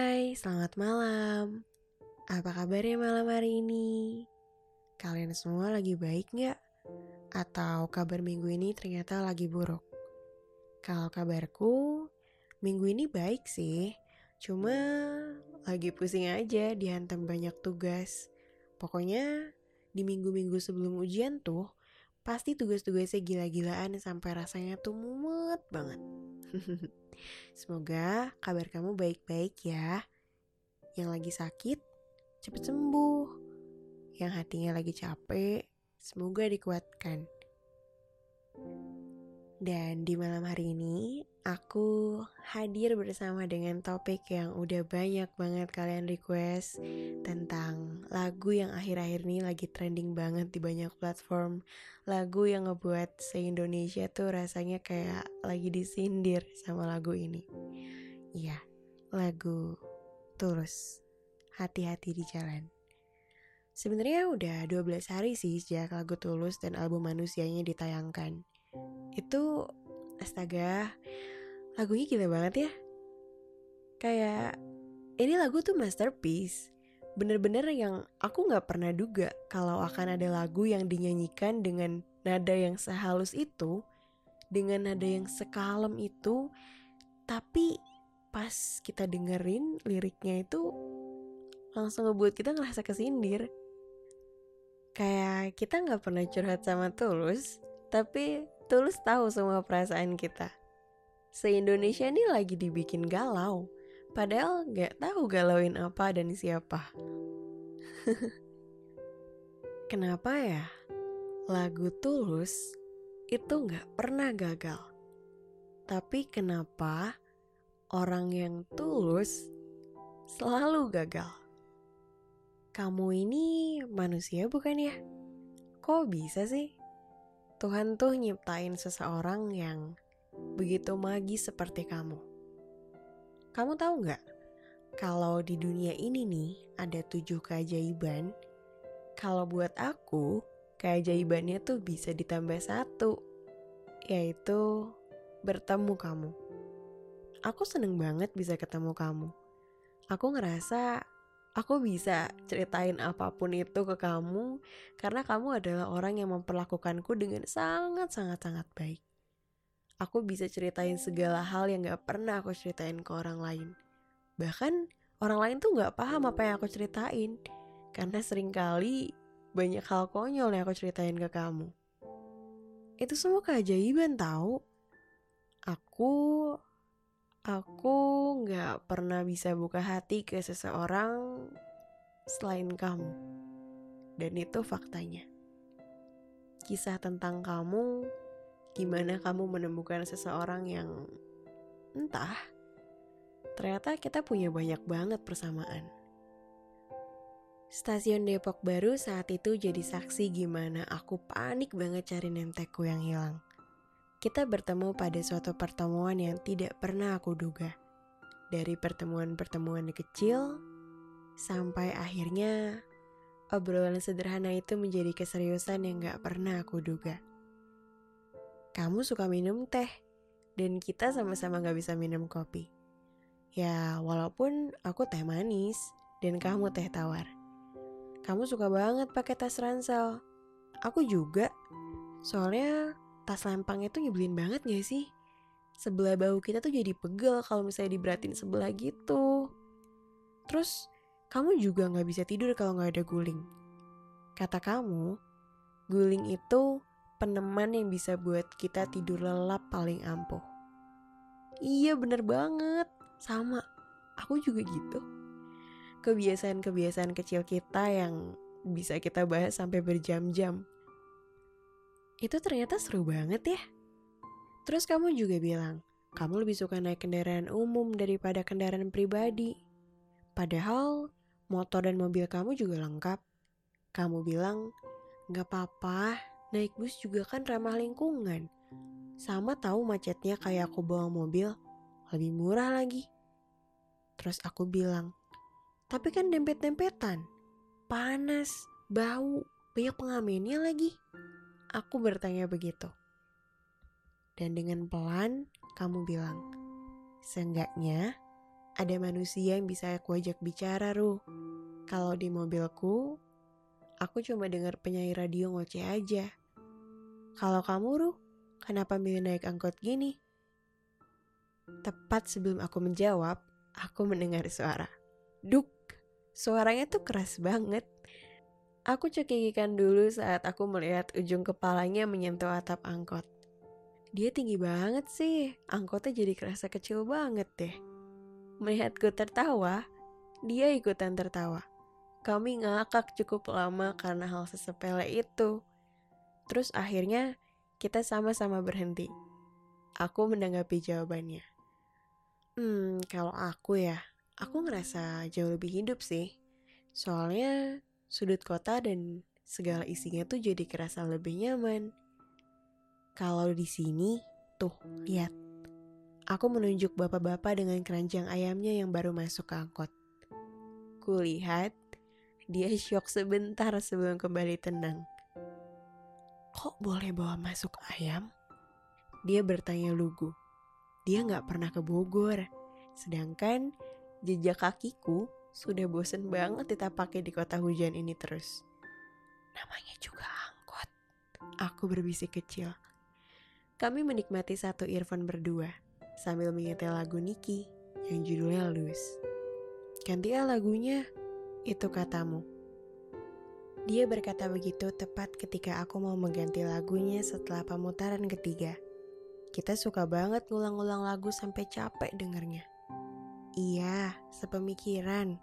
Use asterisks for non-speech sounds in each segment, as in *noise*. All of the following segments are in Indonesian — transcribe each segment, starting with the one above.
Hai, selamat malam. Apa kabarnya malam hari ini? Kalian semua lagi baik nggak? Atau kabar minggu ini ternyata lagi buruk? Kalau kabarku, minggu ini baik sih. Cuma lagi pusing aja dihantam banyak tugas. Pokoknya di minggu-minggu sebelum ujian tuh, pasti tugas-tugasnya gila-gilaan sampai rasanya tuh mumet banget. *laughs* Semoga kabar kamu baik-baik ya. Yang lagi sakit, cepet sembuh. Yang hatinya lagi capek, semoga dikuatkan. Dan di malam hari ini, aku hadir bersama dengan topik yang udah banyak banget kalian request tentang lagu yang akhir-akhir ini lagi trending banget di banyak platform. Lagu yang ngebuat se-Indonesia tuh rasanya kayak lagi disindir sama lagu ini. Iya, lagu Tulus. Hati-hati di jalan. Sebenarnya udah 12 hari sih sejak lagu Tulus dan album Manusianya ditayangkan itu astaga lagunya gila banget ya. Kayak ini lagu tuh masterpiece. Bener-bener yang aku nggak pernah duga kalau akan ada lagu yang dinyanyikan dengan nada yang sehalus itu dengan nada yang sekalem itu tapi pas kita dengerin liriknya itu langsung ngebuat kita ngerasa kesindir. Kayak kita nggak pernah curhat sama Tulus tapi Tulus tahu semua perasaan kita. Se-Indonesia ini lagi dibikin galau, padahal gak tahu galauin apa dan siapa. *laughs* Kenapa ya? Lagu Tulus itu gak pernah gagal. Tapi kenapa orang yang tulus selalu gagal? Kamu ini manusia bukan ya? Kok bisa sih? Tuhan tuh nyiptain seseorang yang begitu magis seperti kamu. Kamu tahu nggak? Kalau di dunia ini nih ada tujuh keajaiban, kalau buat aku keajaibannya tuh bisa ditambah satu, yaitu bertemu kamu. Aku seneng banget bisa ketemu kamu. Aku ngerasa aku bisa ceritain apa pun itu ke kamu karena kamu adalah orang yang memperlakukanku dengan sangat-sangat-sangat baik. Aku bisa ceritain segala hal yang gak pernah aku ceritain ke orang lain. Bahkan orang lain tuh gak paham apa yang aku ceritain karena sering kali banyak hal konyol yang aku ceritain ke kamu. Itu semua keajaiban tahu. Aku Aku gak pernah bisa buka hati ke seseorang selain kamu. Dan itu faktanya. Kisah tentang kamu, gimana kamu menemukan seseorang yang entah. Ternyata kita punya banyak banget persamaan. Stasiun Depok baru saat itu jadi saksi gimana aku panik banget cari nemtekku yang hilang kita bertemu pada suatu pertemuan yang tidak pernah aku duga. Dari pertemuan-pertemuan kecil sampai akhirnya obrolan sederhana itu menjadi keseriusan yang gak pernah aku duga. Kamu suka minum teh, dan kita sama-sama gak bisa minum kopi. Ya, walaupun aku teh manis dan kamu teh tawar. Kamu suka banget pakai tas ransel. Aku juga. Soalnya tas lempang itu nyebelin banget gak sih? Sebelah bahu kita tuh jadi pegel kalau misalnya diberatin sebelah gitu. Terus kamu juga gak bisa tidur kalau gak ada guling. Kata kamu, guling itu peneman yang bisa buat kita tidur lelap paling ampuh. Iya bener banget, sama. Aku juga gitu. Kebiasaan-kebiasaan kecil kita yang bisa kita bahas sampai berjam-jam itu ternyata seru banget ya. Terus kamu juga bilang, kamu lebih suka naik kendaraan umum daripada kendaraan pribadi. Padahal motor dan mobil kamu juga lengkap. Kamu bilang, gak apa-apa, naik bus juga kan ramah lingkungan. Sama tahu macetnya kayak aku bawa mobil, lebih murah lagi. Terus aku bilang, tapi kan dempet-dempetan, panas, bau, banyak pengamennya lagi. Aku bertanya begitu. Dan dengan pelan kamu bilang, seenggaknya ada manusia yang bisa aku ajak bicara, Ruh. Kalau di mobilku, aku cuma dengar penyanyi radio ngoceh aja. Kalau kamu, Ruh, kenapa milih naik angkot gini? Tepat sebelum aku menjawab, aku mendengar suara. Duk, suaranya tuh keras banget. Aku cekikikan dulu saat aku melihat ujung kepalanya menyentuh atap angkot. Dia tinggi banget sih, angkotnya jadi kerasa kecil banget deh. Melihatku tertawa, dia ikutan tertawa. Kami ngakak cukup lama karena hal sesepele itu. Terus akhirnya kita sama-sama berhenti. Aku menanggapi jawabannya. Hmm, kalau aku ya, aku ngerasa jauh lebih hidup sih. Soalnya sudut kota dan segala isinya tuh jadi kerasa lebih nyaman. Kalau di sini, tuh, lihat. Aku menunjuk bapak-bapak dengan keranjang ayamnya yang baru masuk ke angkot. Kulihat, dia syok sebentar sebelum kembali tenang. Kok boleh bawa masuk ayam? Dia bertanya lugu. Dia nggak pernah ke Bogor, sedangkan jejak kakiku sudah bosen banget pakai di kota hujan ini terus. Namanya juga angkot. Aku berbisik kecil. Kami menikmati satu earphone berdua sambil menyetel lagu Niki yang judulnya Luz. Gantilah lagunya, itu katamu. Dia berkata begitu tepat ketika aku mau mengganti lagunya setelah pemutaran ketiga. Kita suka banget ngulang-ulang lagu sampai capek dengernya. Iya, sepemikiran.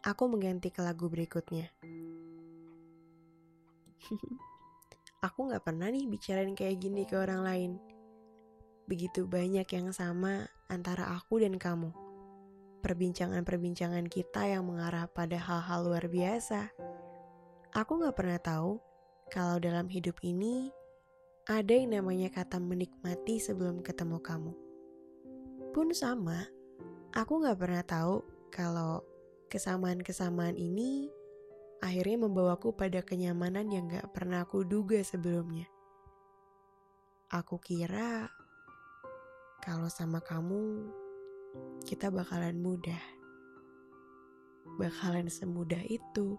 Aku mengganti ke lagu berikutnya. *laughs* aku gak pernah nih bicarain kayak gini ke orang lain. Begitu banyak yang sama antara aku dan kamu. Perbincangan-perbincangan kita yang mengarah pada hal-hal luar biasa. Aku gak pernah tahu kalau dalam hidup ini ada yang namanya kata menikmati sebelum ketemu kamu. Pun sama, Aku gak pernah tahu kalau kesamaan-kesamaan ini akhirnya membawaku pada kenyamanan yang gak pernah aku duga sebelumnya. Aku kira kalau sama kamu kita bakalan mudah. Bakalan semudah itu.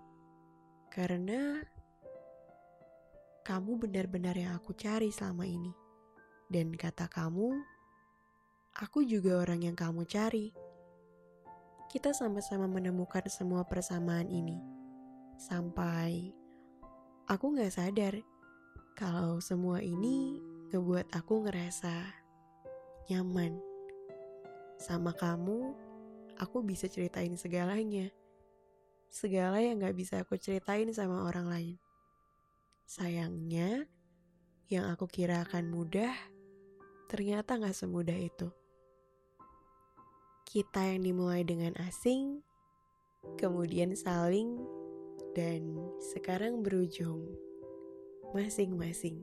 Karena kamu benar-benar yang aku cari selama ini. Dan kata kamu, aku juga orang yang kamu cari. Kita sama-sama menemukan semua persamaan ini. Sampai aku gak sadar kalau semua ini ngebuat aku ngerasa nyaman. Sama kamu, aku bisa ceritain segalanya. Segala yang gak bisa aku ceritain sama orang lain. Sayangnya, yang aku kira akan mudah, ternyata gak semudah itu kita yang dimulai dengan asing, kemudian saling, dan sekarang berujung masing-masing.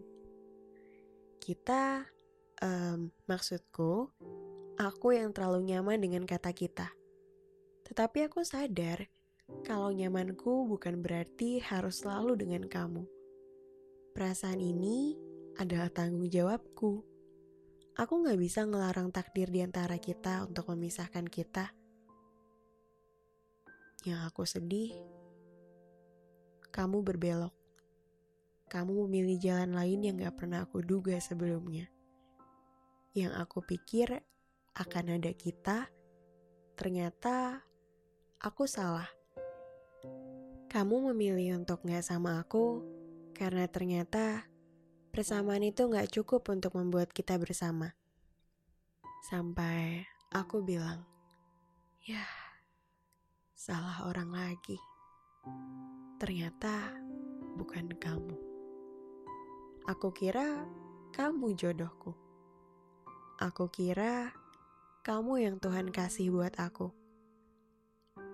Kita, um, maksudku, aku yang terlalu nyaman dengan kata kita. Tetapi aku sadar kalau nyamanku bukan berarti harus selalu dengan kamu. Perasaan ini adalah tanggung jawabku Aku gak bisa ngelarang takdir di antara kita untuk memisahkan kita. Yang aku sedih, kamu berbelok. Kamu memilih jalan lain yang gak pernah aku duga sebelumnya. Yang aku pikir akan ada kita, ternyata aku salah. Kamu memilih untuk gak sama aku karena ternyata Persamaan itu gak cukup untuk membuat kita bersama. Sampai aku bilang, ya salah orang lagi. Ternyata bukan kamu. Aku kira kamu jodohku. Aku kira kamu yang Tuhan kasih buat aku.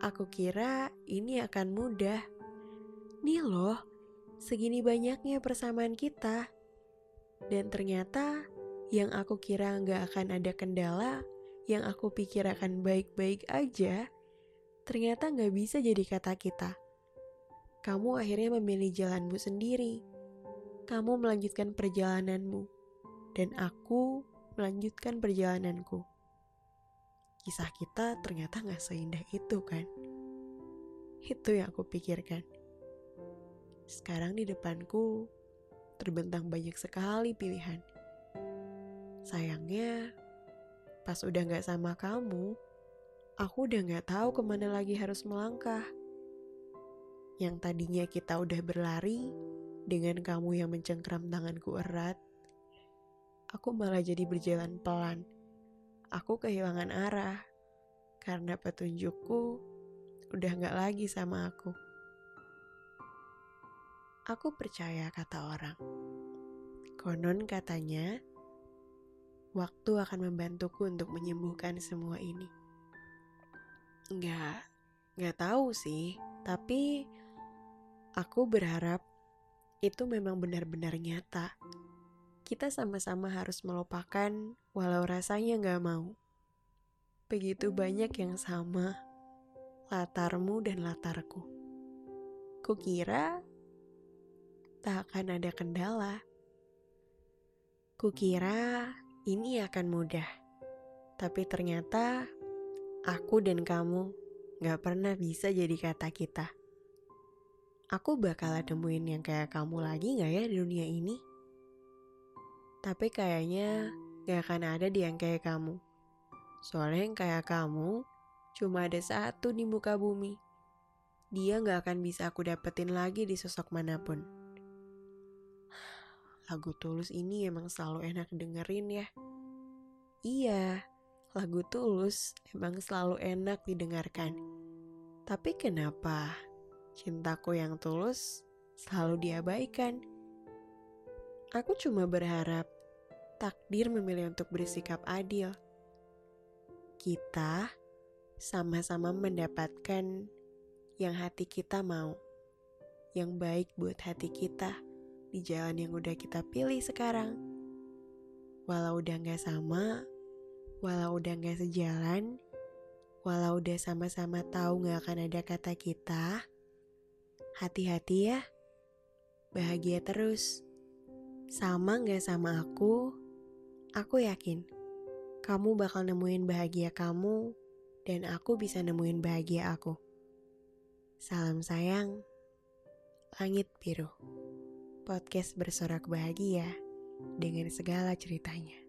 Aku kira ini akan mudah. Nih loh, segini banyaknya persamaan kita. Dan ternyata yang aku kira nggak akan ada kendala, yang aku pikir akan baik-baik aja, ternyata nggak bisa jadi kata kita. Kamu akhirnya memilih jalanmu sendiri. Kamu melanjutkan perjalananmu, dan aku melanjutkan perjalananku. kisah kita ternyata gak seindah itu kan. Itu yang aku pikirkan. Sekarang di depanku terbentang banyak sekali pilihan. Sayangnya, pas udah gak sama kamu, aku udah gak tahu ke mana lagi harus melangkah. Yang tadinya kita udah berlari, dengan kamu yang mencengkram tanganku erat, aku malah jadi berjalan pelan aku kehilangan arah karena petunjukku udah gak lagi sama aku. Aku percaya kata orang. Konon katanya, waktu akan membantuku untuk menyembuhkan semua ini. Nggak, nggak tahu sih, tapi aku berharap itu memang benar-benar nyata kita sama-sama harus melupakan walau rasanya gak mau. Begitu banyak yang sama, latarmu dan latarku. Kukira tak akan ada kendala. Kukira ini akan mudah, tapi ternyata aku dan kamu gak pernah bisa jadi kata kita. Aku bakal temuin yang kayak kamu lagi gak ya di dunia ini? Tapi kayaknya gak akan ada di yang kayak kamu. Soalnya yang kayak kamu cuma ada satu di muka bumi. Dia gak akan bisa aku dapetin lagi di sosok mana pun. Lagu Tulus ini emang selalu enak dengerin ya. Iya, lagu Tulus emang selalu enak didengarkan. Tapi kenapa cintaku yang tulus selalu diabaikan? Aku cuma berharap takdir memilih untuk bersikap adil. Kita sama-sama mendapatkan yang hati kita mau, yang baik buat hati kita di jalan yang udah kita pilih sekarang. Walau udah gak sama, walau udah gak sejalan, walau udah sama-sama tahu gak akan ada kata kita, hati-hati ya, bahagia terus. Sama gak sama aku, aku yakin kamu bakal nemuin bahagia kamu dan aku bisa nemuin bahagia aku. Salam sayang, Langit Biru. Podcast bersorak bahagia dengan segala ceritanya.